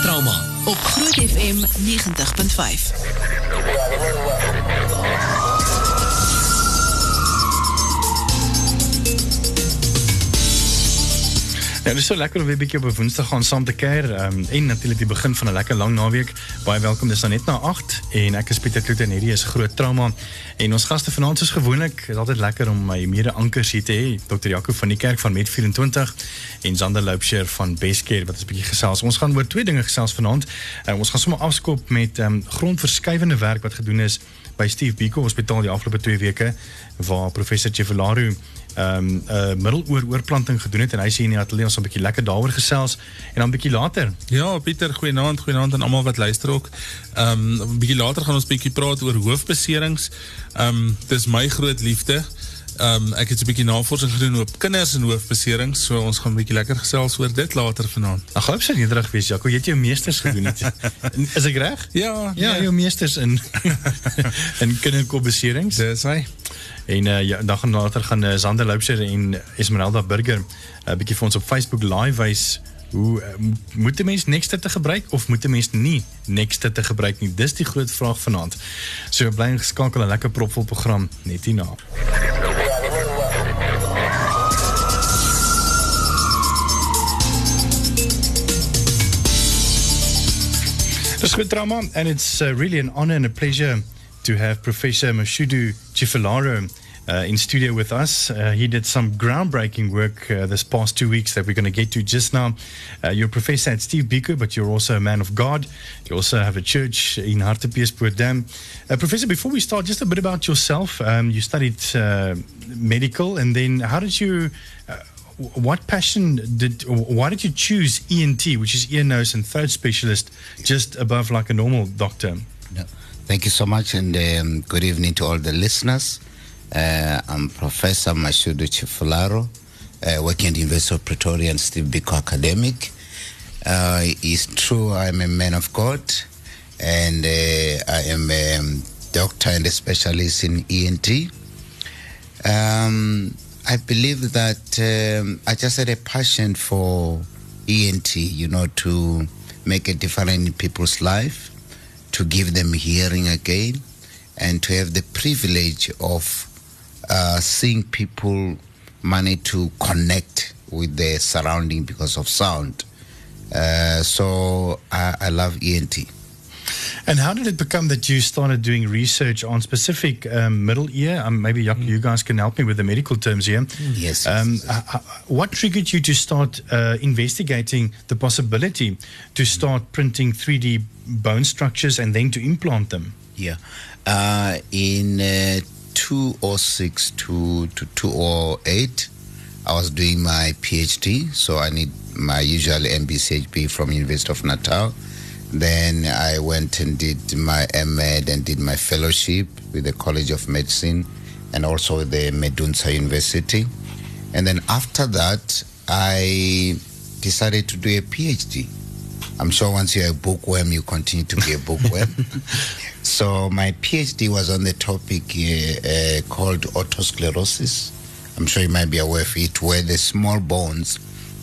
Trauma op Groot FM 90.5. Dit is so lekker om weer 'n bietjie op Woensdag saam te kuier. Um, en die begin van 'n lekker lang naweek. Baie welkom. Dis nou net na 8 en ek is Pieter Kloete en hierdie is groot trauma. En ons gaste vanaand soos gewoonlik, is altyd lekker om my mede-ankers hier te. Dr. Jaco van die kerk van Met 24 en Zander Loupsher van Bestcare wat ons 'n bietjie gesels. Ons gaan oor twee dinge gesels vanaand. Uh, ons gaan sommer afskop met grondverskuivende werk wat gedoen is by Steve Biko Hospitaal die afgelope 2 weke waar professor Chevalaru ehm um, 'n uh, middeloor oorplanting gedoen het en hy sê in die ateljee ons 'n bietjie lekker daaroor gesels en dan bietjie later. Ja, Pieter, goeienaand, goeienaand aan almal wat luister ook. Ehm um, later gaan ons bietjie praat oor hoofbeserings. Ehm um, dis my groot liefde. Um, ek het 'n bietjie navorsing gedoen op kinders en hoofbeserings, so ons gaan 'n bietjie lekker gesels oor dit later vanaand. Ag, hoop sy nederig wees, Jaco. Jy het jou meesters gedoen het. is ek reg? Ja, Ja, jou meesters in in kinderkopbeserings. Dis hy. En uh, ja, dan gaan later gaan uh, Zander Loupsher en Esmeralda Burger 'n uh, bietjie vir ons op Facebook live wys hoe uh, moet 'n mens Nexter te gebruik of moet 'n mens nie Nexter te gebruik nie? Dis die groot vraag vanaand. So bly geskakel 'n lekker propvol program net hierna. Dis goed drama and it's uh, really an honor and a pleasure to have Professor Mashudu Chifalaro uh, in studio with us. Uh, he did some groundbreaking work uh, this past two weeks that we're going to get to just now. Uh, you're a professor at Steve Biko, but you're also a man of God. You also have a church in Hartbeespoort Dam. Uh, professor, before we start, just a bit about yourself. Um, you studied uh, medical, and then how did you? What passion did why did you choose ENT which is ear nose and throat specialist just above like a normal doctor No. Thank you so much, and um, good evening to all the listeners. Uh, I'm Professor Mashudu Tshifularo, uh, working at the University of Pretoria and Steve Biko Academic. Uh, it's true, I'm a man of God, and I am a um, doctor and a specialist in ENT. Um, I believe that um, I just had a passion for ENT, you know, to make a difference in people's life to give them hearing again and to have the privilege of uh, seeing people manage to connect with their surrounding because of sound. Uh, so I, I love ENT. and how did it become that you started doing research on specific um, middle ear um, maybe you, you guys can help me with the medical terms here Yes. um, h- h- what triggered you to start uh, investigating the possibility to start printing 3d bone structures and then to implant them Yeah. Uh, in uh, 206 to, to 208, I was doing my PhD, so I need my usual MBChB from University of Natal. Then I went and did my MEd and did my fellowship with the College of Medicine and also the Medunsa University. And then after that, I decided to do a PhD. I'm sure once you're a bookworm, you continue to be a bookworm. so my PhD was on the topic uh, uh, called otosclerosis. I'm sure you might be aware of it, where the small bones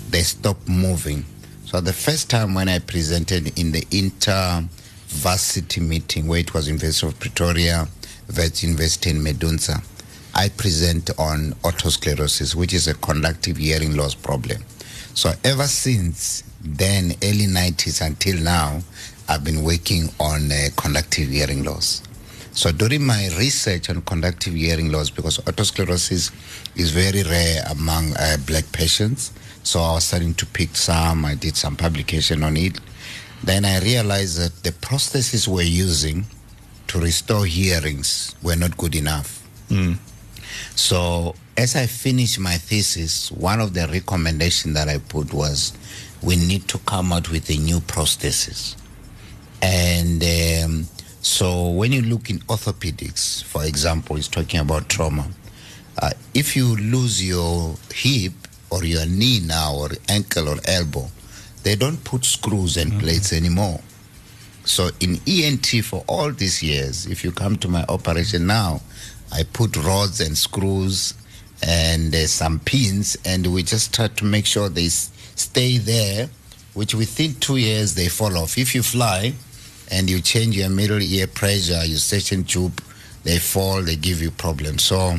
they stop moving. So the first time when I presented in the inter-varsity meeting, where it was University of Pretoria, Vet University in Medunsa, I present on otosclerosis, which is a conductive hearing loss problem. So ever since then, early 90s until now, I've been working on uh, conductive hearing loss. So during my research on conductive hearing loss, because otosclerosis is very rare among uh, black patients, so I was starting to pick some. I did some publication on it. Then I realized that the prostheses we're using to restore hearings were not good enough. So as I finished my thesis, one of the recommendations that I put was we need to come out with a new prosthesis. And um, so when you look in orthopedics, for example, it's talking about trauma. Uh, if you lose your hip or your knee now or ankle or elbow, they don't put screws and plates anymore. So in ENT for all these years, if you come to my operation now, I put rods and screws and uh, some pins, and we just try to make sure they s- stay there which within two years they fall off. If you fly and you change your middle ear pressure, your suction tube, they fall, they give you problems. So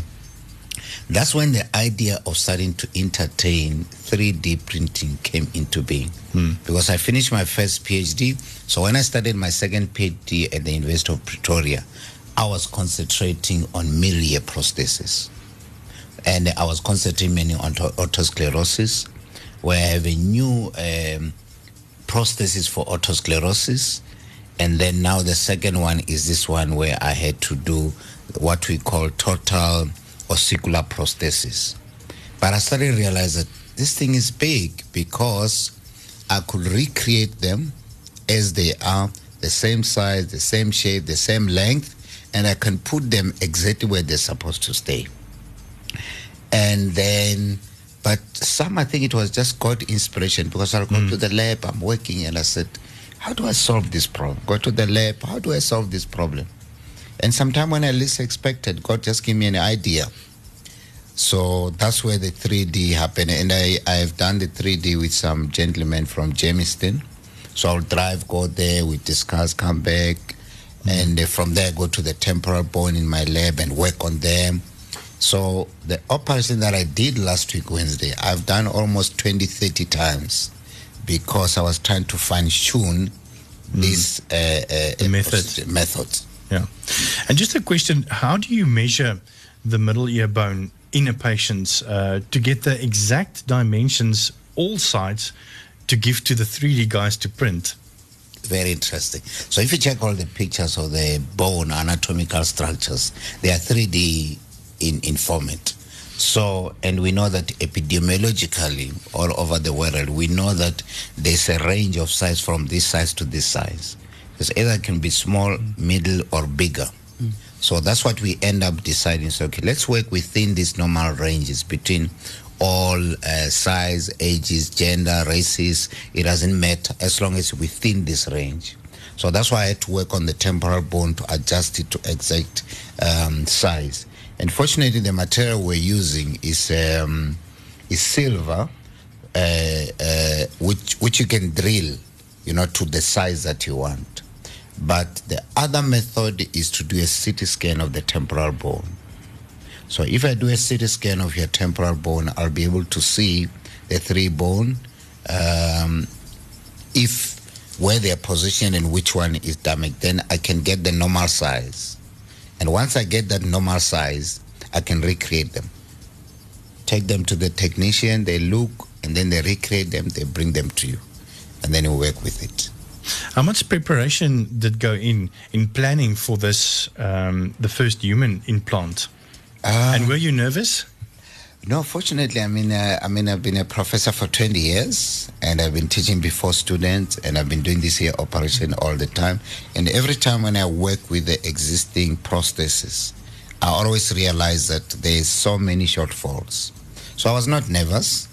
that's when the idea of starting to entertain 3D printing came into being. Because I finished my first PhD. So when I started my second PhD at the University of Pretoria, I was concentrating on middle ear prosthesis. And I was concentrating mainly on auto- otosclerosis, where I have a new um, prosthesis for otosclerosis. And then now the second one is this one where I had to do what we call total ossicular prosthesis. But I started to realize that this thing is big because I could recreate them as they are, the same size, the same shape, the same length, and I can put them exactly where they're supposed to stay. And then, but some, I think it was just God inspiration because I'll go to mm. the lab, I'm working, and I said, How do I solve this problem? Go to the lab, how do I solve this problem? And sometime when I least expected, God just gave me an idea. So that's where the 3D happened. And I, I've done the 3D with some gentlemen from Jamestown. So I'll drive, go there, we discuss, come back. And uh, from there, go to the temporal bone in my lab and work on them. So the operation that I did last week, Wednesday, I've done almost 20, 30 times because I was trying to fine tune these uh, uh, The uh, method. procedure- method. Yeah. And just a question how do you measure the middle ear bone in a patient uh, to get the exact dimensions, all sides, to give to the 3D guys to print? Very interesting. So if you check all the pictures of the bone anatomical structures, they are 3D in, in format. So, and we know that epidemiologically, all over the world, we know that there's a range of size from this size to this size. Because either it can be small, middle, or bigger. So that's what we end up deciding. So, okay, let's work within these normal ranges between all uh, size, ages, gender, races. It doesn't matter as long as within this range. So that's why I had to work on the temporal bone to adjust it to exact um, size. And fortunately, the material we're using is um, is silver, uh, uh, which which you can drill, you know, to the size that you want. But the other method is to do a CT scan of the temporal bone. So if I do a CT scan of your temporal bone, I'll be able to see the three bone, um, if where they are positioned and which one is damaged. Then I can get the normal size. And once I get that normal size, I can recreate them. Take them to the technician, they look, and then they recreate them, they bring them to you. And then you work with it. How much preparation did go in in planning for this, um, the first human implant? Uh, and were you nervous? No, fortunately, I mean, uh, I mean, I've been a professor for 20 years, and I've been teaching before students, and I've been doing this here operation all the time. And every time when I work with the existing prosthesis, I always realize that there's so many shortfalls. So I was not nervous.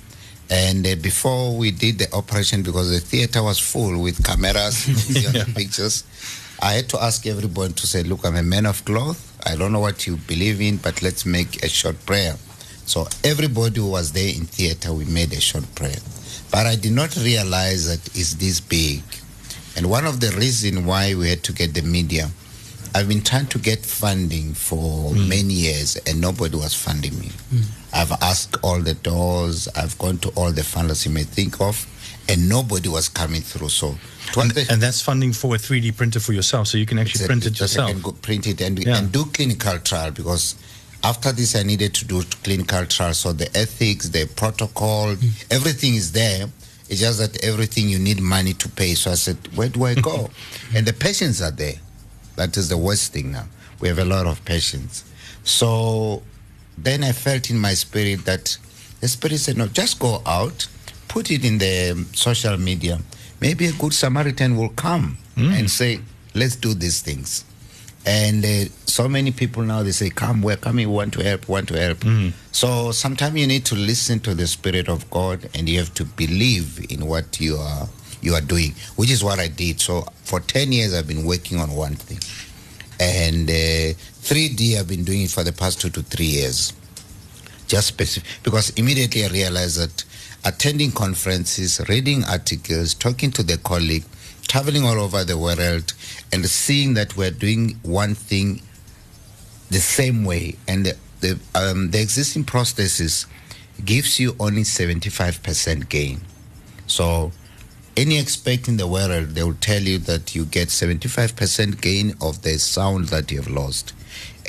And uh, before we did the operation, because the theater was full with cameras, see pictures, I had to ask everyone to say, "Look, I'm a man of cloth. I don't know what you believe in, but let's make a short prayer." So everybody who was there in theater, we made a short prayer. But I did not realize that it's this big. And one of the reasons why we had to get the media, I've been trying to get funding for mm. many years and nobody was funding me. Mm. I've asked all the doors, I've gone to all the funders you may think of, and nobody was coming through. So And, the- and that's funding for a 3D printer for yourself, so you can actually print it yourself. I can go print it and, Yeah. and do clinical trial because after this I needed to do clinical trial. So the ethics, the protocol, hmm. everything is there. It's just that everything you need money to pay. So I said, where do I go? and the patients are there. That is the worst thing now. We have a lot of patients. So then I felt in my spirit that the spirit said, no, just go out, put it in the social media. Maybe a good Samaritan will come hmm. and say, let's do these things. And uh, so many people now they say, "Come, we're coming. We want to help. Want to help." So sometimes you need to listen to the spirit of God, and you have to believe in what you are you are doing, which is what I did. So for ten years, I've been working on one thing, and uh, 3D I've been doing it for the past two to three years just specific because immediately I realized that attending conferences, reading articles, talking to the colleague, traveling all over the world, and seeing that we're doing one thing the same way. And the, the, um, the existing prosthesis gives you only 75% gain. So any expert in the world, they will tell you that you get 75% gain of the sound that you have lost.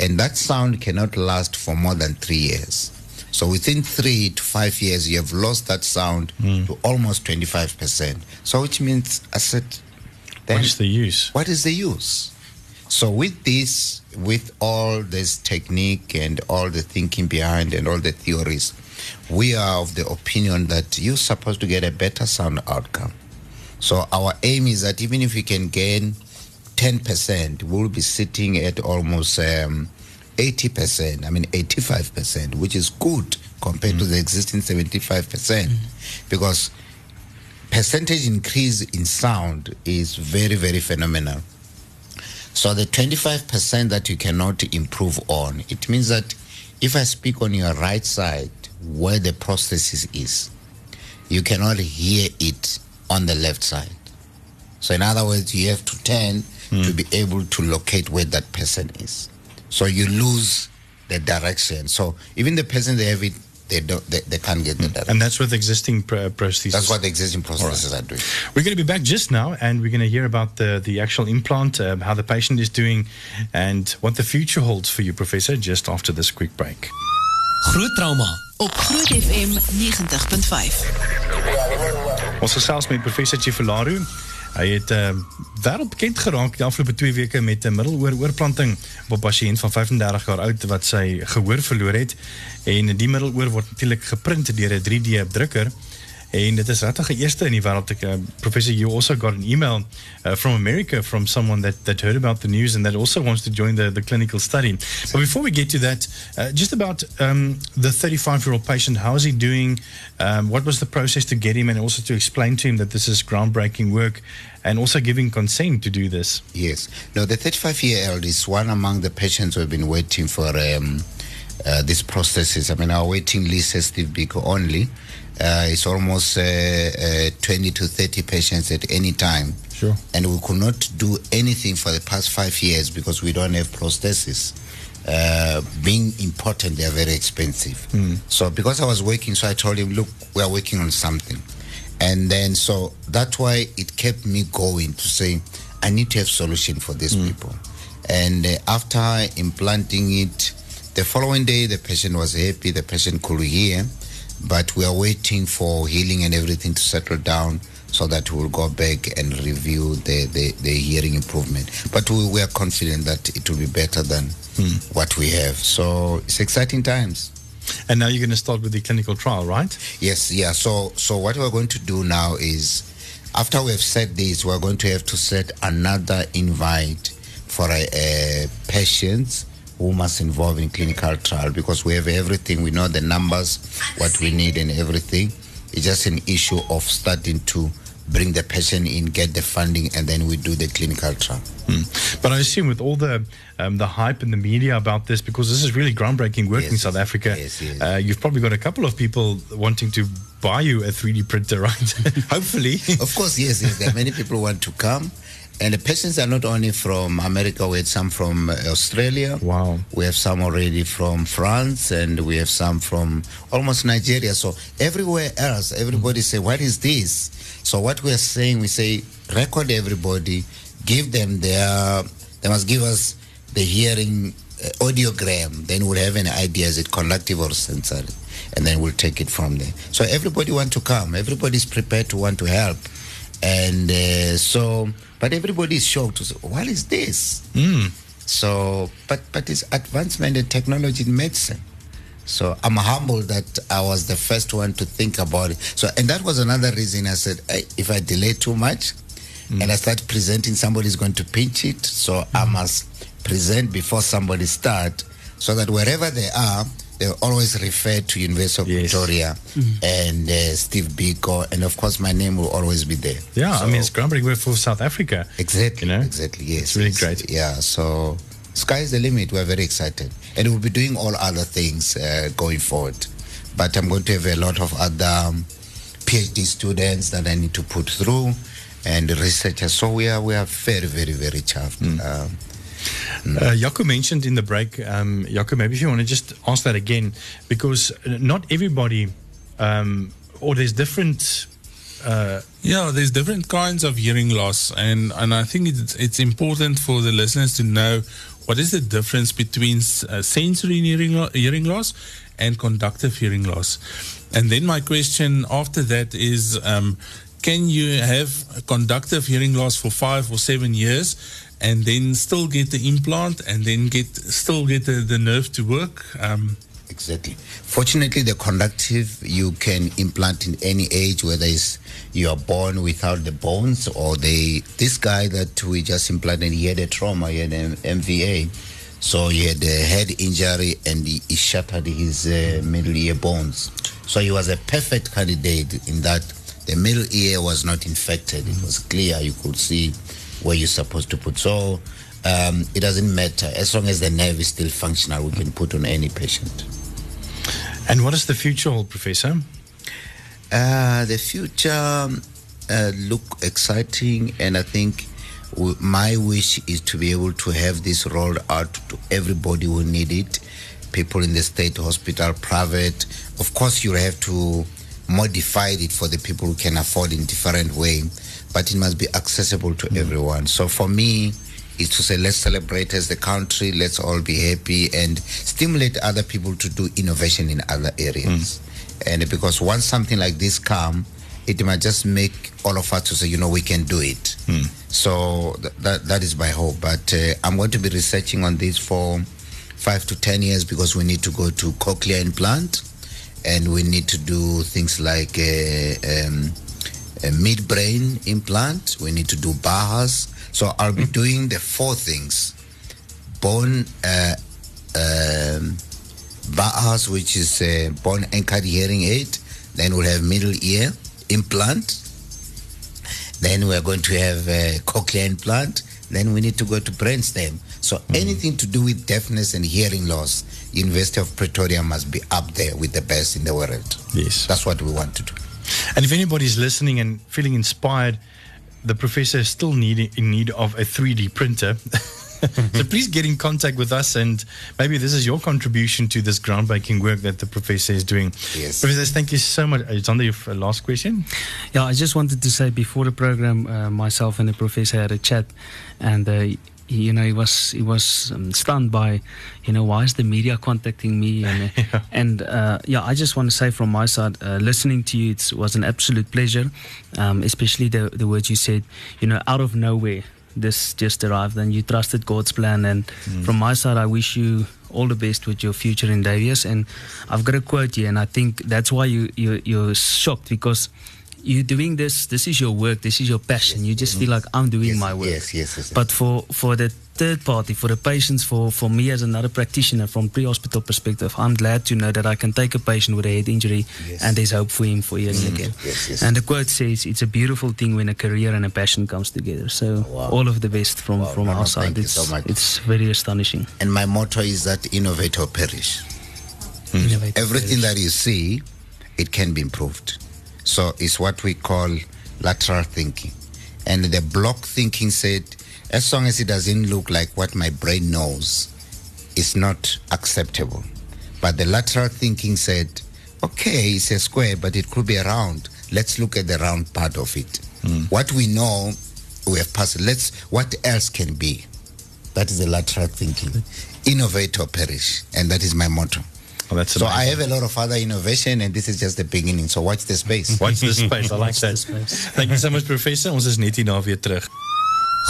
And that sound cannot last for more than three years. So within three to five years, you have lost that sound Hmm. to almost 25%. So which means, I said, then What is the use? what is the use? So with this, with all this technique and all the thinking behind and all the theories, we are of the opinion that you're supposed to get a better sound outcome. So our aim is that even if we can gain 10%, we'll be sitting at almost um, 80%, I mean 85%, which is good compared to the existing 75%. Because percentage increase in sound is very, very phenomenal. So the 25% that you cannot improve on, it means that if I speak on your right side where the prosthesis is, you cannot hear it on the left side. So in other words, you have to turn hmm. to be able to locate where that person is. So you lose the direction. So even the person they have it, they don't, they, they can't get the direction. And that's with existing pr- prostheses. That's what the existing prostheses are doing. We're going to be back just now, and we're going to hear about the, the actual implant, um, how the patient is doing, and what the future holds for you, Professor, just after this quick break. Groot trauma op Groot FM 90.5. Ons gesels met professor Tshifularo. Hy het uh, wêreldbekend geraak die afgelope 2 weke met 'n middeloor oorplanting op 'n pasiënt van 35 jaar oud wat sy gehoor verloor het. En die middeloor word natuurlik geprint deur 'n 3D drukker. En dit is regtig 'n eerste in die wêreld. Ek uh, professor you also got an email uh, from America from someone that that heard about the news and that also wants to join the the clinical study. But before we get to that, uh, just about um, the 35 year old patient, how is he doing? Um, what was the process to get him, and also to explain to him that this is groundbreaking work, and also giving consent to do this. Yes. No, the 35 year old is one among the patients who have been waiting for um, uh, this prosthesis. I mean, our waiting list is Steve Biko only. Uh, it's almost uh, uh, 20 to 30 patients at any time. Sure. And we could not do anything for the past five years because we don't have prosthesis. Uh, being important, they are very expensive. So because I was working, so I told him, look, we are working on something. And then so that's why it kept me going to say, I need to have solution for these people. And uh, after implanting it, the following day the patient was happy, the patient could hear, but we are waiting for healing and everything to settle down so that we'll go back and review the, the, the hearing improvement. But we, we are confident that it will be better than hmm. what we have. So it's exciting times. And now you're going to start with the clinical trial, right? Yes, yeah. So, so what we're going to do now is, after we have set this, we're going to have to set another invite for a, a patients who must involve in clinical trial because we have everything. We know the numbers, what we need, and everything. It's just an issue of starting to bring the patient in, get the funding, and then we do the clinical trial. Hmm. But I assume with all the um, the hype in the media about this, because this is really groundbreaking work in South Africa, yes, yes. Uh, you've probably got a couple of people wanting to buy you a 3D printer, right? Hopefully. Of course, yes, yes. There are many people who want to come. And the patients are not only from America, we had some from Australia. Wow. We have some already from France and we have some from almost Nigeria. So everywhere else, everybody say, what is this? So what we are saying, we say, record everybody, give them their, they must give us the hearing uh, audiogram. Then we'll have an idea, is it conductive or sensory? And then we'll take it from there. So everybody want to come. Everybody's prepared to want to help. And uh, so, but everybody is shocked to say, what is this? Mm. So, but but it's advancement in technology in medicine. So I'm humbled that I was the first one to think about it. So, and that was another reason I said, I, if I delay too much, and I start presenting, somebody's going to pinch it. So I must present before somebody start, so that wherever they are, they always refer to University of Yes. Victoria and uh, Steve Biko, and of course my name will always be there. Yeah, I mean, it's groundbreaking work for South Africa. Exactly. You know? Exactly. Yes. It's really yes. great. Yeah. So sky's the limit. We're very excited, and we'll be doing all other things uh, going forward. But I'm going to have a lot of other um, PhD students that I need to put through, and researchers. So we are we are very very very chuffed. Hmm. Um, Uh, mentioned in the break, um, maybe if you want to just ask that again, because uh, not everybody, um, or there's different. Uh, Yeah, there's different kinds of hearing loss, and, and I think it's, it's important for the listeners to know what is the difference between uh, sensory hearing, hearing loss and conductive hearing loss. And then my question after that is um, can you have conductive hearing loss for five or seven years and then still get the implant and then get still get the, the nerve to work? Um, Exactly. Fortunately, the conductive you can implant in any age, whether it's you are born without the bones or they. This guy that we just implanted, he had a trauma, he had an MVA, so he had a head injury and he, he shattered his uh, middle ear bones. So he was a perfect candidate in that the middle ear was not infected; it was clear. You could see where you're supposed to put. So. Um, it doesn't matter as long as the nerve is still functional. We can put on any patient. and what does the future hold, Professor? Uh, the future um, uh, look exciting, and I think w- my wish is to be able to have this rolled out to everybody who need it. People in the state hospital, private. Of course, you have to modify it for the people who can afford in different way, but it must be accessible to mm. everyone. So for me, is to say let's celebrate as the country, let's all be happy and stimulate other people to do innovation in other areas. Mm. And because once something like this come, it might just make all of us to say, you know, we can do it. Mm. So th- that that is my hope. But uh, I'm going to be researching on this for five to ten years because we need to go to cochlear implant, and we need to do things like uh, um, a mid-brain implant. We need to do BAHAs. So I'll be doing the four things: bone uh, um, BAHAs, which is a bone anchored hearing aid. Then we'll have middle ear implant. Then we're going to have a cochlear implant. Then we need to go to brainstem. So anything to do with deafness and hearing loss, University of Pretoria must be up there with the best in the world. Yes. That's what we want to do. And if anybody's listening and feeling inspired, the professor is still need, in need of a 3D printer. so please get in contact with us, and maybe this is your contribution to this groundbreaking work that the professor is doing. Yes. Professor, thank you so much. Alexander, your f- last question? Yeah, I just wanted to say before the program, uh, myself and the professor had a chat, and uh, he, you know he was he was um, stunned by, you know, why is the media contacting me? And uh, and uh, yeah, I just want to say from my side, uh, listening to you, it was an absolute pleasure, um, especially the the words you said, you know, out of nowhere. This just arrived, and you trusted God's plan. And from my side, I wish you all the best with your future endeavors. And I've got a quote here, and I think that's why you, you you're shocked because you're doing this. This is your work. This is your passion. You just feel like I'm doing Yes, my work. yes, yes, yes. But for for the third party, for the patients, for for me as another practitioner from pre-hospital perspective, I'm glad to know that I can take a patient with a head injury Yes. and there's hope for him for hearing mm-hmm. again. yes, yes. And the quote says, "It's a beautiful thing when a career and a passion comes together." So oh, Wow. all of the best from Wow, from no, no, our side. thank you It's so much. it's very astonishing. And my motto is that innovate or perish. Innovative Everything perish. that you see, it can be improved. So it's what we call lateral thinking. And the block thinking said, as long as it doesn't look like what my brain knows, it's not acceptable. But the lateral thinking said, okay, it's a square, but it could be a round. Let's look at the round part of it. Hmm. What we know, we have passed. Let's. What else can be? That is the lateral thinking. Innovate or perish, and that is my motto. Well, that's So I amazing. have a lot of other innovation, and this is just the beginning. So watch the space. Watch the space. I like Watch that. space. Thank you so much, Professor. Ons is net hierna weer terug.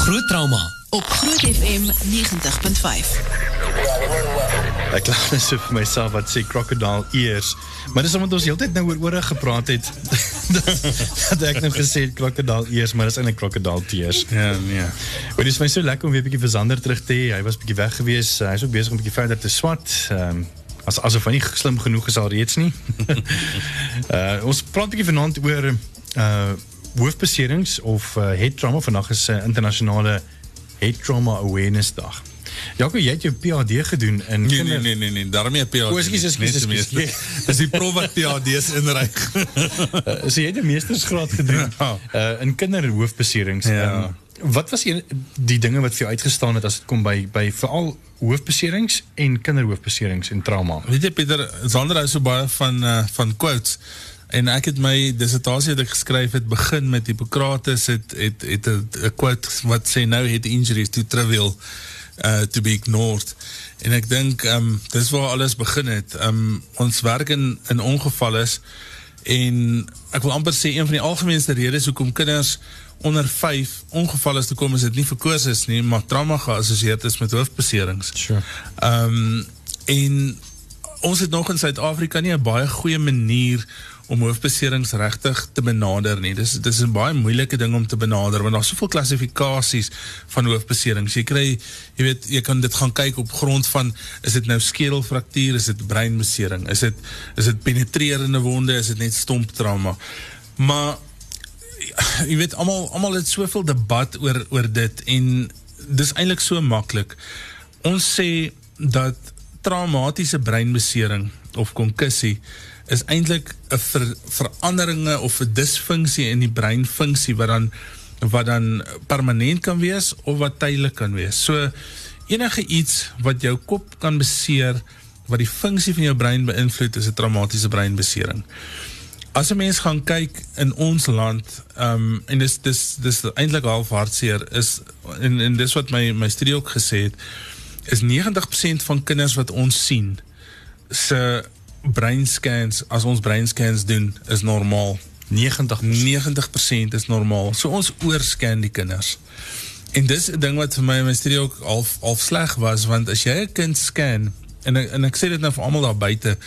Groot trauma op Groot FM 90.5. Ek lag net so vir myself wat sê crocodile ears. Maar dis omdat ons heeltyd nou oor ore gepraat het. dat ek nou gesê het crocodile ears, maar dis eintlik crocodile tears. ja, ja. Maar dit is my so lekker om weer 'n bietjie vir Zander terug te hê. Hy was bietjie weg gewees. Hy's ook besig om 'n bietjie verder te swat. Ehm um, as asof hy nie slim genoeg is al reeds nie. uh ons praat 'n bietjie vanaand oor uh hoofbeserings of uh, head trauma. Vandag is 'n uh, internasionale head trauma awareness dag. Jaco, jy het jou PhD gedoen in Nee, nee, nee, nee, nee, daarmee PhD. O, ekskuus, ekskuus. Dis die prof wat PhD's inreik. Uh, so jy het 'n meestersgraad gedoen uh, in kinderhoofbeserings. Ja. Um, wat was een, die dinge wat vir jou uitgestaan het as dit kom by by veral hoofbeserings en kinderhoofbeserings en trauma? Weet jy Pieter, Sander hou so baie van uh, van quotes en ek het my dissertasie wat ek geskryf het begin met Hippokrates het het het 'n 'n quote wat sê nou het injuries too trivial uh, to be ignored. En ek dink ehm um, dis waar alles begin het. Ehm um, ons werk in in ongevalle is en ek wil amper sê een van die algemeenste redes hoekom kinders onder 5 ongevalle toe kom is dit nie kursus nie, maar trauma geassosieerd is met hoofbeserings. Sure. Ehm um, en ons het nog in Suid-Afrika nie 'n baie goeie manier om hoofbeserings regtig te benader nie. Dis dis 'n baie moeilike ding om te benader want daar's soveel klassifikasies van hoofbeserings. Jy kry, jy weet, jy kan dit gaan kyk op grond van is dit nou skedelfraktuur, is dit breinbesering, is dit is dit penetrerende wonde, is dit net stomp trauma. Maar jy weet almal almal het soveel debat oor oor dit en dis eintlik so maklik. Ons sê dat traumatiese breinbesering of konkussie is eintlik 'n ver, veranderinge of 'n disfunksie in die breinfunksie wat dan wat dan permanent kan wees of wat tydelik kan wees. So enige iets wat jou kop kan beseer wat die funksie van jou brein beïnvloed is 'n traumatiese breinbesering. As 'n mens gaan kyk in ons land, um, en dis dis eintlik half hartseer is en en dis wat my my studie ook het, is 90% van kinders wat ons sien se breinscans as ons breinscans doen is normaal. 90 90% is normaal. So ons oorscan die kinders. En dis 'n ding wat vir my in my studie ook half half was want as jy 'n kind scan en en ek sê dit nou vir almal daar buite,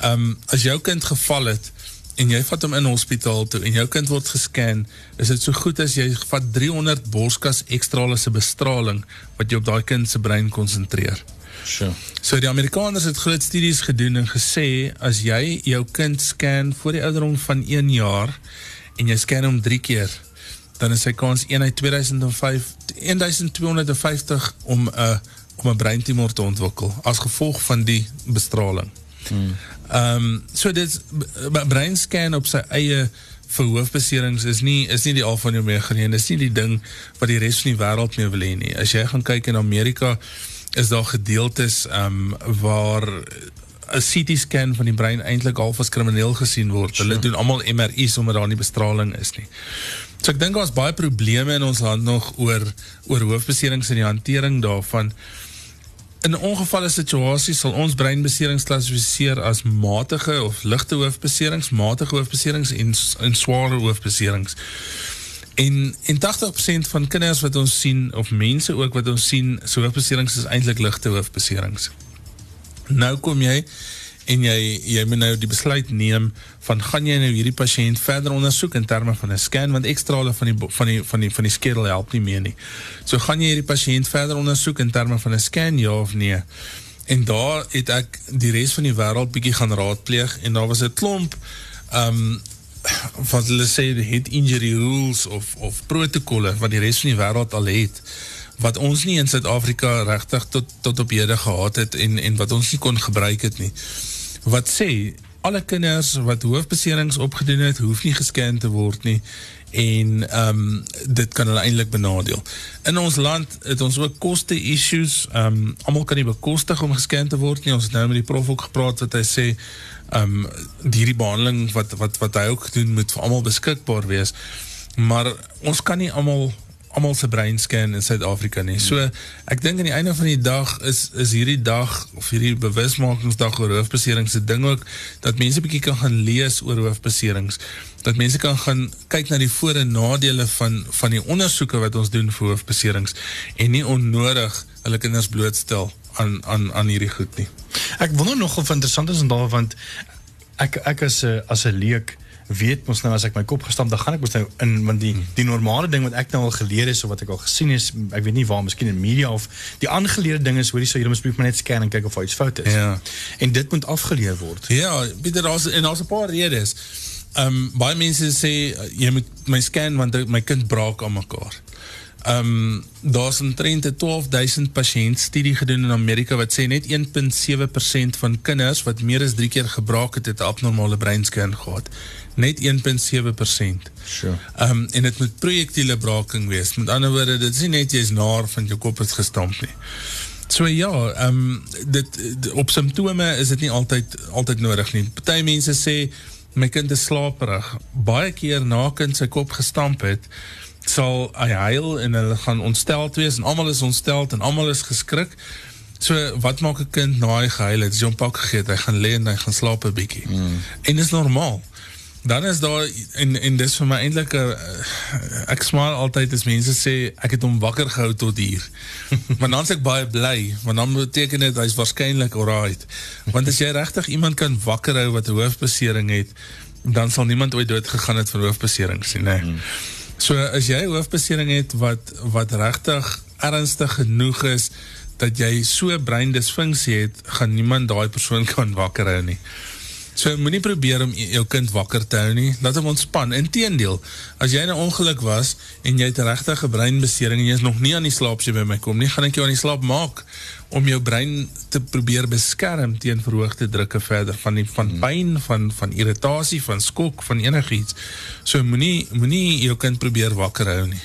ehm jou kind geval het en jy vat hom in hospitaal toe en jou kind word gescan, is dit so goed as jy vat 300 borskas ekstrale se bestraling wat jy op daai kind se brein konsentreer. Sure. So die Amerikaners het groot studies gedoen en gesê as jy jou kind scan voor die ouderdom van 1 jaar en jy scan hom 3 keer, dan is sy kans 1 uit 2005 1250 om 'n uh, om 'n breintumor te ontwikkel as gevolg van die bestraling. Ehm um, so dit breinscan op sy eie vir hoofbeserings is nie is nie die al van jou meegeneem. Dis nie die ding wat die res van die wêreld mee wil hê nie. As jy gaan kyk in Amerika is daar gedeeltes ehm um, waar 'n CT scan van die brein eintlik half as krimineel gesien word. Hulle doen almal MRI's omdat daar nie bestraling is nie. So ek dink daar's baie probleme in ons land nog oor oor hoofbeserings en die hantering daarvan. In 'n ongevalle situasie sal ons breinbeserings klassifiseer as matige of ligte hoofbeserings, matige hoofbeserings en en sware hoofbeserings. En en 80% van kinders wat ons sien of mense ook wat ons sien, so hoofbeserings is eintlik ligte hoofbeserings. Nou kom jy en jy jy moet nou die besluit neem van gaan jy nou hierdie pasiënt verder ondersoek in terme van 'n scan want ekstrale van die van die van die van die skedel help nie meer nie. So gaan jy hierdie pasiënt verder ondersoek in terme van 'n scan ja of nee. En daar het ek die res van die wêreld bietjie gaan raadpleeg en daar was 'n klomp um, wat hulle sê die head injury rules of of protokolle wat die res van die wêreld al het wat ons nie in Suid-Afrika regtig tot tot op hede gehad het en en wat ons nie kon gebruik het nie. Wat sê alle kinders wat hoofbeserings opgedoen het, hoef nie gescan te word nie en ehm um, dit kan hulle eintlik benadeel. In ons land het ons ook koste issues. Ehm um, almal kan nie bekostig om gescan te word nie. Ons het nou met die prof ook gepraat wat hy sê ehm um, hierdie behandeling wat wat wat hy ook doen moet vir almal beskikbaar wees. Maar ons kan nie almal almal se brein scan in Suid-Afrika nie. So ek dink aan die einde van die dag is is hierdie dag of hierdie bewusmakingsdag oor hoofbeserings se ding ook dat mense bietjie kan gaan lees oor hoofbeserings. Dat mense kan gaan kyk na die voor en nadele van van die ondersoeke wat ons doen vir hoofbeserings en nie onnodig hulle kinders blootstel aan aan aan hierdie goed nie. Ek wonder nog of interessant is en daar want ek ek as 'n as 'n leek weet mos nou as ek my kop gestamp dan gaan ek mos nou in want die die normale ding wat ek nou al geleer het of wat ek al gesien is ek weet nie waar miskien in media of die aangeleerde ding is hoorie so jy moet maar net scan en kyk of iets fout is. Ja. En dit moet afgeleer word. Ja, Pieter, daar's en daar's 'n paar redes. Ehm um, baie mense sê jy moet my scan want my kind braak aan mekaar. Um daar's omtrent 'n 12000 pasiënt studie gedoen in Amerika wat sê net 1.7% van kinders wat meer as 3 keer gebraak het, het 'n abnormale breinscan gehad. Net 1.7%. Sure. Um en dit moet projektiele braaking wees. Met ander woorde, dit is nie net jy's naar van jou kop het gestamp nie. So ja, um dit op simptome is dit nie altyd altyd nodig nie. Party mense sê my kind is slaperig. Baie keer na kind sy kop gestamp het, sal hy huil en hulle gaan ontsteld wees en allemaal is ontsteld en allemaal is geskrik. So, wat maak een kind na hy gehuil het? As jy hom pak gegeet, hy gaan leen, hy gaan slaap een bykie. Mm. En dis normaal. Dan is daar, en, en dis vir my eindelijk, uh, ek smaal altyd as mense sê, ek het hom wakker gehou tot hier. want dan is ek baie bly, want dan beteken het, hy is waarschijnlijk alright. Want as jy rechtig iemand kan wakker hou wat een hoofdbesering het, dan sal niemand ooit doodgegaan het van hoofdbesering sien, nee. Mm. So as jy hoofdbesering het wat wat regtig ernstig genoeg is dat jy so breindisfunksie het, gaan niemand daai persoon kan wakker hou nie. So moenie probeer om jou kind wakker te hou nie. Laat hom ontspan. Inteendeel, as jy 'n ongeluk was en jy het 'n regte breinbesering en jy is nog nie aan die slaap sy by my kom nie, gaan ek jou aan die slaap maak om jou brein te probeer beskerm teen verhoogde drukke verder van die van hmm. pyn, van van irritasie, van skok, van enigiets. So moenie moenie jou kind probeer wakker hou nie.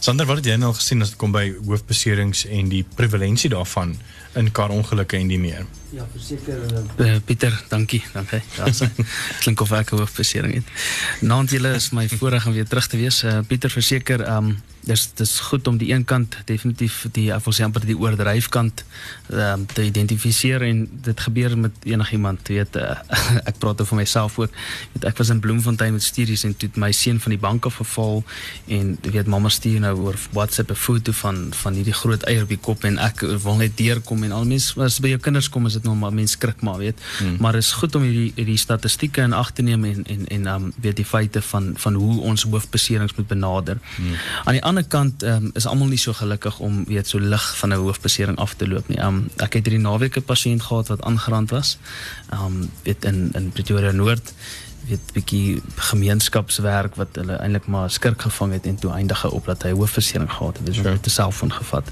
Sander, wat het jy nou gesien as dit kom by hoofbeserings en die prevalensie daarvan in kar ongelukke en die meer? Ja, verseker uh, Pieter, dankie. Dankie. Ja, so, klink of ek 'n hoofbesering het. Naand julle is my voorreg om weer terug te wees. Uh, Pieter, verseker, ehm um, dis dis goed om die een kant definitief die ek wil sê amper die oordryfkant um, te identifiseer en dit gebeur met enigiemand weet uh, ek praat oor myself ook weet ek was in Bloemfontein met studies en toe my seun van die bank af geval en weet mamma stuur nou oor WhatsApp 'n foto van van hierdie groot eier op die kop en ek wil net deurkom en al mens as by jou kinders kom is dit nog maar mens skrik maar weet hmm. maar is goed om hierdie hierdie statistieke in ag te neem en en en um, weet die feite van van hoe ons hoofbeserings moet benader hmm. aan die ander kant um, is almal nie so gelukkig om weet so lig van 'n hoofbesering af te loop nie. Um ek het hierdie naweek 'n gehad wat aangerand was. Um weet in in Pretoria Noord weet bietjie gemeenskapswerk wat hulle eintlik maar skrik gevang het en toe eindige op dat hy hoofversering gehad het. Dit sure. met 'n selfoon gevat.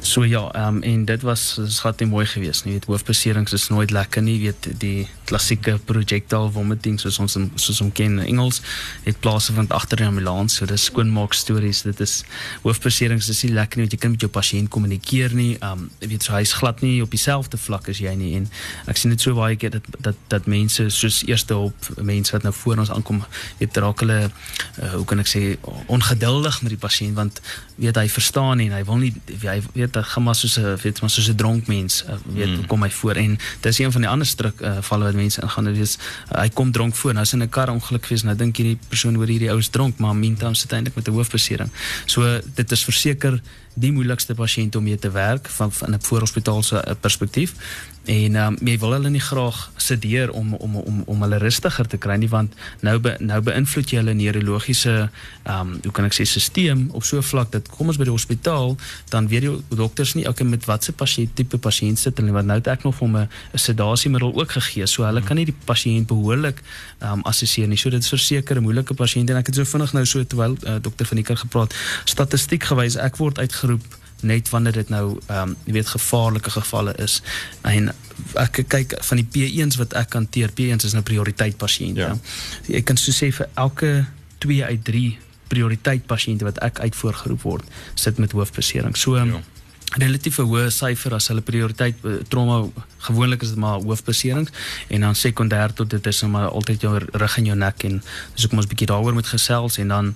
So ja, ehm um, en dit was skat nie mooi geweest nie. Weet hoofverserings is nooit lekker nie. Weet die klassieke projectile vomiting soos ons soos ons ken in Engels het plaasgevind agter die ambulans. So dis skoonmaak stories. Dit is hoofverserings is nie lekker nie want jy kan met jou pasiënt kommunikeer nie. Ehm um, weet so hy's glad nie op dieselfde vlak as jy nie en ek sien dit so baie keer dat dat dat mense soos eerste hulp mense wat nou voor ons aankom, weet raak hulle uh, hoe kan ek sê ongeduldig met die pasiënt want weet hy verstaan nie en hy wil nie hy weet hy gaan maar soos 'n weet maar soos 'n dronk mens uh, weet hmm. kom hy voor. En dis een van die ander stryk uh, valle wat mense ingaan dit is uh, hy kom dronk voor. Nou is in 'n kar ongeluk gewees nou dink hierdie persoon hoor hierdie ou is dronk maar meantime sit eintlik met 'n hoofbesering. So dit is verseker die moeilikste pasiënt om mee te werk van van 'n voorhospitaalse perspektief en um, jy wil hulle nie graag sedeer om om om om hulle rustiger te kry nie want nou be, nou beïnvloed jy hulle neurologiese ehm um, hoe kan ek sê stelsel op so 'n vlak dat kom ons by die hospitaal dan weet die dokters nie okay met watse pasiënt tipe pasiënt sit hulle want nou het ek nog hom 'n sedasiemiddel ook gegee so hulle kan nie die pasiënt behoorlik ehm um, assesseer nie. So dit is verseker 'n moeilike pasiënt en ek het so vinnig nou so terwyl uh, dokter van die kerk gepraat statistiek gewys ek word uitgeroep net wanneer dit nou ehm um, jy weet gevaarlike gevalle is en ek kyk van die P1s wat ek hanteer P1s is nou prioriteit pasiënte. Ja. Ek kan so sê vir elke 2 uit 3 prioriteit pasiënte wat ek uitvoergeroep word sit met hoofbesering. So ja relatief 'n hoë syfer as hulle prioriteit eh, trauma gewoonlik is dit maar hoofbeserings en dan sekondêr tot dit is maar altyd jou rug en jou nek en dis ook ons bietjie daaroor moet gesels en dan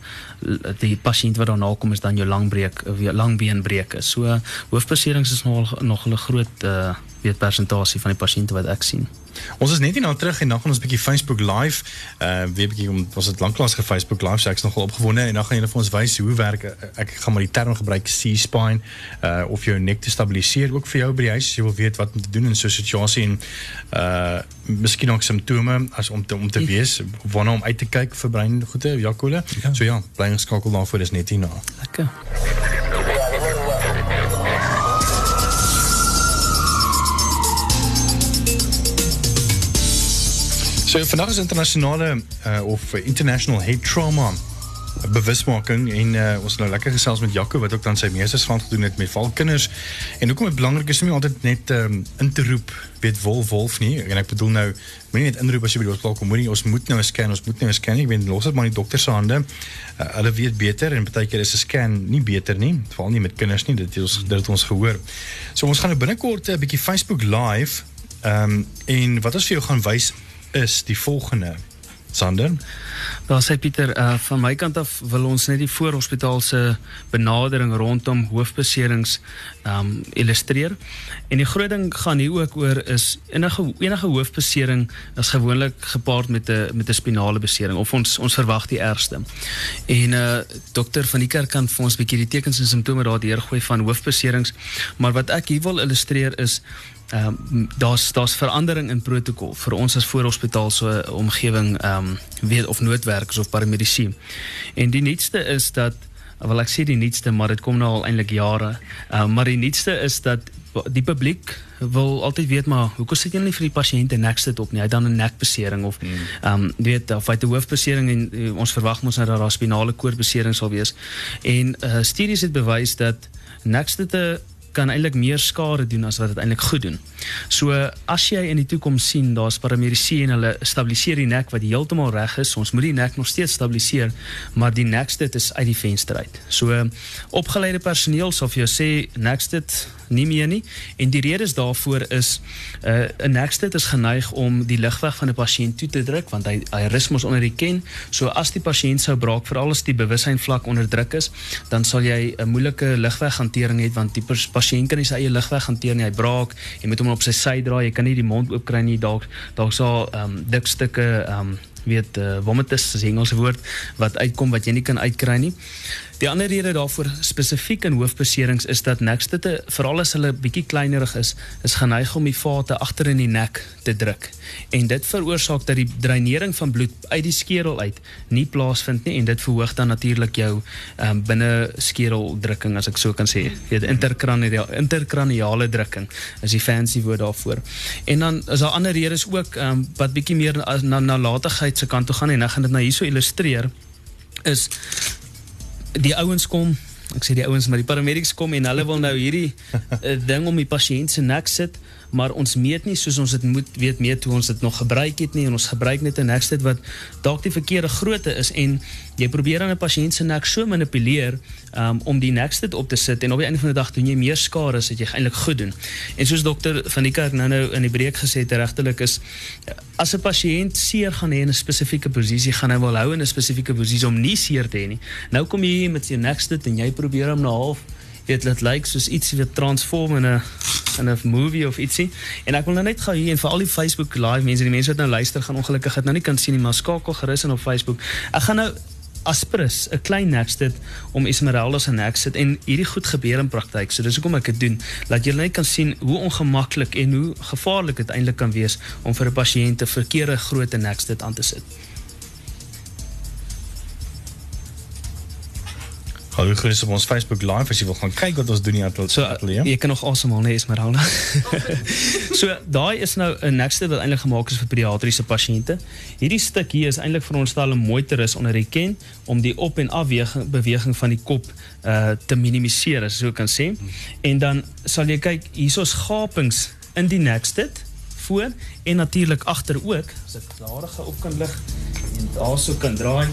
die pasiënt wat daarna kom is dan jou langbreek of jou langbeenbreuke. So hoofbeserings is nog nog 'n groot uh, weet persentasie van die pasiënte wat ek sien. Ons is net hier nou terug en dan gaan ons 'n bietjie Facebook live. Uh weer 'n bietjie om was dit lanklaas ge Facebook live, so ek's nogal opgewonde en dan gaan julle vir ons wys hoe werk ek, gaan maar die term gebruik C-spine uh of jou nek te stabiliseer ook vir jou by die huis. Wil weet wat om te doen in so 'n situasie en uh miskien ook simptome as om te om te wees waarna om uit te kyk vir brein goeie Jakole. Ja. So ja, bly geskakel daarvoor is net hier na. Lekker. So vandag is internasionale uh, of international hate trauma bewusmaking en uh, ons nou lekker gesels met Jaco wat ook dan sy meestersgraad gedoen het met valkinders. En hoekom dit belangrik is om nie altyd net um, in te roep weet wolf wolf nie. En ek bedoel nou moenie net inroep as jy by die hospitaal kom moenie ons moet nou 'n scan, ons moet nou 'n scan. Ek weet los dit maar in die dokter se hande. Uh, hulle weet beter en baie keer is 'n scan nie beter nie, veral nie met kinders nie. Dit het ons dit het ons gehoor. So ons gaan nou binnekort 'n bietjie Facebook live ehm um, en wat ons vir jou gaan wys is die volgende. Sander. Daar sê Pieter, uh, van my kant af wil ons net die voorhospitaalse benadering rondom hoofbeserings um illustreer. En die groot ding gaan hier ook oor is enige enige hoofbesering is gewoonlik gepaard met 'n met 'n spinale besering of ons ons verwag die ergste. En uh dokter van die kerk kan ons 'n bietjie die tekens en simptome deurgooi van hoofbeserings, maar wat ek hier wil illustreer is ehm um, daar's daar's verandering in protokol vir ons as voorhospitaal so omgewing ehm um, weet of noodwerkers of paramedisy. En die nuutste is dat wel ek sê die nuutste maar dit kom nou al eintlik jare. Ehm um, maar die nuutste is dat die publiek wil altyd weet maar hoekom sit jy nie vir die pasiënte Nextet op nie? Hy dan 'n nekbesering of hmm. ehm um, weet of hy 'n hoofbesering en uh, ons verwag mos nou dat daar spinale koordbesering sal wees. En uh, studies het bewys dat Nextet 'n kan eintlik meer skade doen as wat dit eintlik goed doen. So as jy in die toekoms sien daar's paramedisy en hulle stabiliseer die nek wat heeltemal reg is, ons moet die nek nog steeds stabiliseer, maar die nekstdit is uit die venster uit. So opgeleide personeel sal vir jou sê nekstdit nie meer nie en die redes daarvoor is 'n uh, 'n nekstdit is geneig om die ligweg van 'n pasiënt toe te druk want hy hy rus mos onder die ken. So as die pasiënt sou braak, veral as die bewussyn vlak onder druk is, dan sal jy 'n moeilike ligweghantering hê want die pasiënt kan nie sy eie ligweg hanteer nie. Hy braak, jy moet hom op sy sy draai, jy kan nie die mond oop kry nie. Dalk dalk sal ehm um, dik stukke ehm um, weet uh, vomitus is Engelse woord wat uitkom wat jy nie kan uitkry nie. Die ander rede daarvoor spesifiek in hoofbeserings is dat nekstitte veral as hulle bietjie kleinerig is, is geneig om die vate agter in die nek te druk. En dit veroorsaak dat die dreinering van bloed uit die skedel uit nie plaasvind nie en dit verhoog dan natuurlik jou um, binne skedeldrukking as ek so kan sê. Weet interkraniale interkraniale drukking is die fancy woord daarvoor. En dan is daar ander redes ook um, wat bietjie meer na na nalatigheid se kant toe gaan en ek gaan dit nou hierso illustreer is die ouens kom ek sê die ouens maar die paramedics kom en hulle wil nou hierdie uh, ding om die pasiënt se nek sit maar ons meet nie soos ons dit moet weet meet hoe ons dit nog gebruik het nie en ons gebruik net 'n nekstyd wat dalk die verkeerde grootte is en jy probeer dan 'n pasiënt se nek so manipuleer um, om die nekstyd op te sit en op die einde van die dag doen jy meer skade as wat jy eintlik goed doen. En soos dokter van die kerk nou nou in die breek gesê het regtelik is as 'n pasiënt seer gaan hê in 'n spesifieke posisie gaan hy wil hou in 'n spesifieke posisie om nie seer te hê nie. Nou kom jy hier met jou nekstyd en jy probeer hom na half dit lyk soos iets wat transform in 'n in 'n movie of ietsie. En ek wil nou net gou hier en vir al die Facebook live mense, die mense wat nou luister gaan ongelukkig dit nou nie kan sien nie, maar skakel gerus in op Facebook. Ek gaan nou Aspris, 'n klein neksit om Esmeralda se neksit en hierdie goed gebeur in praktyk. So dis hoekom ek dit doen, dat jy net kan sien hoe ongemaklik en hoe gevaarlik dit eintlik kan wees om vir 'n pasiënt 'n verkeerde groot neksit aan te sit. Hallo gerus op ons Facebook live as jy wil gaan kyk wat ons doen hier so, atelier. Jy kan nog asemhaal nee Esmeralda. so daai is nou 'n nekste wat eintlik gemaak is vir pediatriese pasiënte. Hierdie stuk hier is eintlik veronderstel om mooi te rus onder die ken om die op en af beweging van die kop uh te minimiseer as jy so kan sê. En dan sal jy kyk hierso's gapings in die nekste voor en natuurlik agter ook as ek daarige op kan lig en daarso kan draai.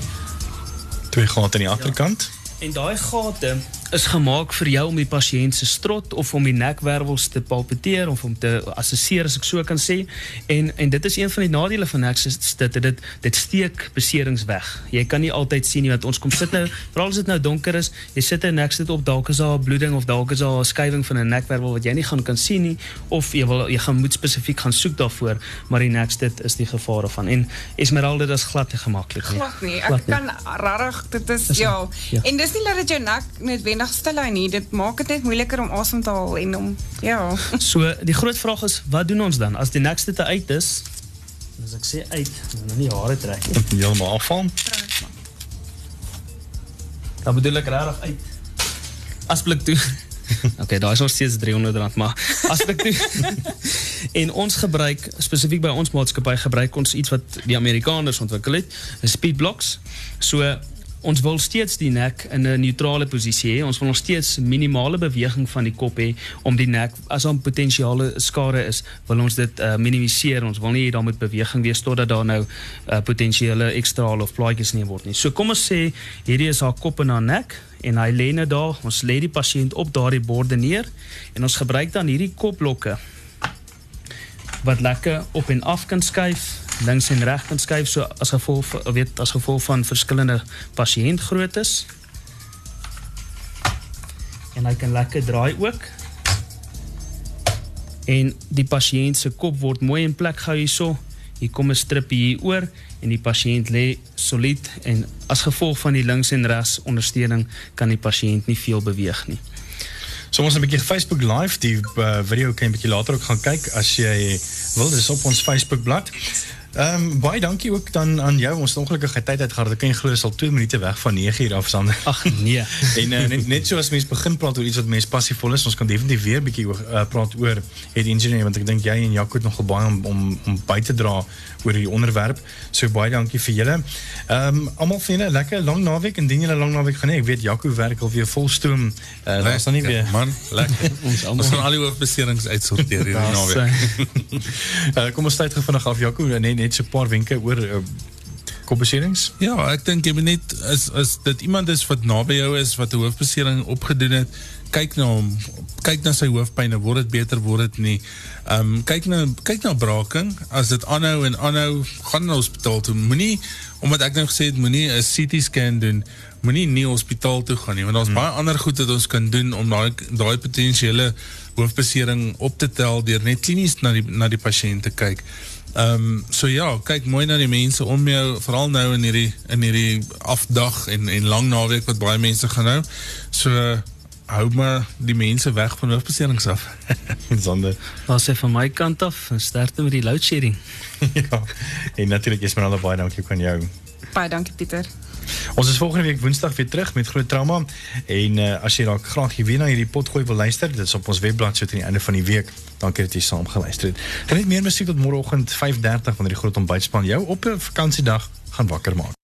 Twee gate aan die agterkant. Ja. En daai gate is gemaak vir jou om die pasiënt se strot of om die nekwervels te palpeteer of om te assesseer as ek so kan sê. En en dit is een van die nadele van Nexus dit dit dit steek beserings weg. Jy kan nie altyd sien nie want ons kom sit nou veral as dit nou donker is, jy sit 'n Nexus op dalk is daar bloeding of dalk is daar 'n van 'n nekwervel wat jy nie gaan kan sien nie of jy wil jy gaan moet spesifiek gaan soek daarvoor, maar die Nexus dit is die gevaar van. En Esmeralda dit is glad nie gemaklik nie. Glad nie. Ek glad nie. kan regtig dit is, is ja. ja. En dis nie dat dit jou nek net stil hy nie. Dit maak dit net moeiliker om asem te haal en om ja. So die groot vraag is wat doen ons dan as die nekste te uit is? As ek sê uit, dan nou nie hare trek nie. Heeltemal afval. Dan bedoel ek regtig uit. Asblik toe. okay, daar is nog steeds 300 rand, maar asblik toe. en ons gebruik spesifiek by ons maatskappy gebruik ons iets wat die Amerikaners ontwikkel het, 'n speed blocks. So ons wil steeds die nek in 'n neutrale posisie hê. Ons wil nog steeds minimale beweging van die kop hê om die nek as daar potensiale skade is, wil ons dit uh, minimiseer. Ons wil nie hê daar moet beweging wees totdat daar nou uh, potensiële ekstrale of plaatjies neem word nie. So kom ons sê hierdie is haar kop en haar nek en hy lê net daar. Ons lê die pasiënt op daardie borde neer en ons gebruik dan hierdie kopblokke wat lekker op en af kan skuif, links en reg kan skuif so as gevolg weet as gevolg van verskillende pasiëntgroottes. En hy kan lekker draai ook. En die pasiënt se kop word mooi in plek gehou hierso. Hier kom 'n strip hier oor en die pasiënt lê solied en as gevolg van die links en regs ondersteuning kan die pasiënt nie veel beweeg nie. So ons 'n bietjie Facebook live die uh, video kan 'n bietjie later ook gaan kyk as jy wil. Dis op ons Facebook bladsy. Ehm um, baie dankie ook dan aan jou. Ons het ongelukkige tyd uit gehad. Ek kan jy glo is al 2 minute weg van 9 uur af Sander. Ag nee. en uh, net net so as mens begin praat oor iets wat mens passievol is, ons kan definitief weer 'n bietjie uh, praat oor het ingenieur want ek dink jy en Jaco het nog baie om om om by te dra oor die onderwerp. So baie dankie vir julle. Ehm um, almal vir julle lekker lang naweek en dien julle lang naweek gaan nie. Ek weet Jaco werk al weer volstoom. Uh, uh, daar's dan nie weer man lekker. ons almal gaan al die hoofbeserings uitsorteer hierdie naweek. uh, kom ons tyd gefvinnig af Jaco. Nee, net so 'n paar wenke oor uh, kopbeserings? Ja, ek dink jy moet net as as dit iemand is wat naby jou is wat 'n hoofbesering opgedoen het, kyk na hom, kyk na sy hoofpyn, word dit beter, word dit nie. Ehm um, kyk na kyk na braking, as dit aanhou en aanhou, gaan na hospitaal toe. Moenie omdat ek nou gesê het moenie 'n CT scan doen, moenie nie hospitaal toe gaan nie, want daar's hmm. baie ander goed wat ons kan doen om daai daai potensiële hoofbesering op te tel deur net klinies na die na die pasiënt te kyk. Ehm um, so ja, kyk mooi na die mense om jou, veral nou in hierdie in hierdie afdag en en lang naweek wat baie mense gaan hou. So hou maar die mense weg van hoofbeserings af. Sonder. Was se van my kant af, sterkte met die load shedding. ja. En natuurlik is maar al baie dankie aan jou. Baie dankie Pieter. Ons is volgende week Woensdag weer terug met groot trauma en uh, as jy dalk graag hier weer na hierdie potgooi wil luister, dit is op ons webblad so teen die einde van die week. Dankie dat jy saam geluister het. Geniet meer musiek tot môreoggend 5:30 wanneer die groot ontbytspan jou op 'n vakansiedag gaan wakker maak.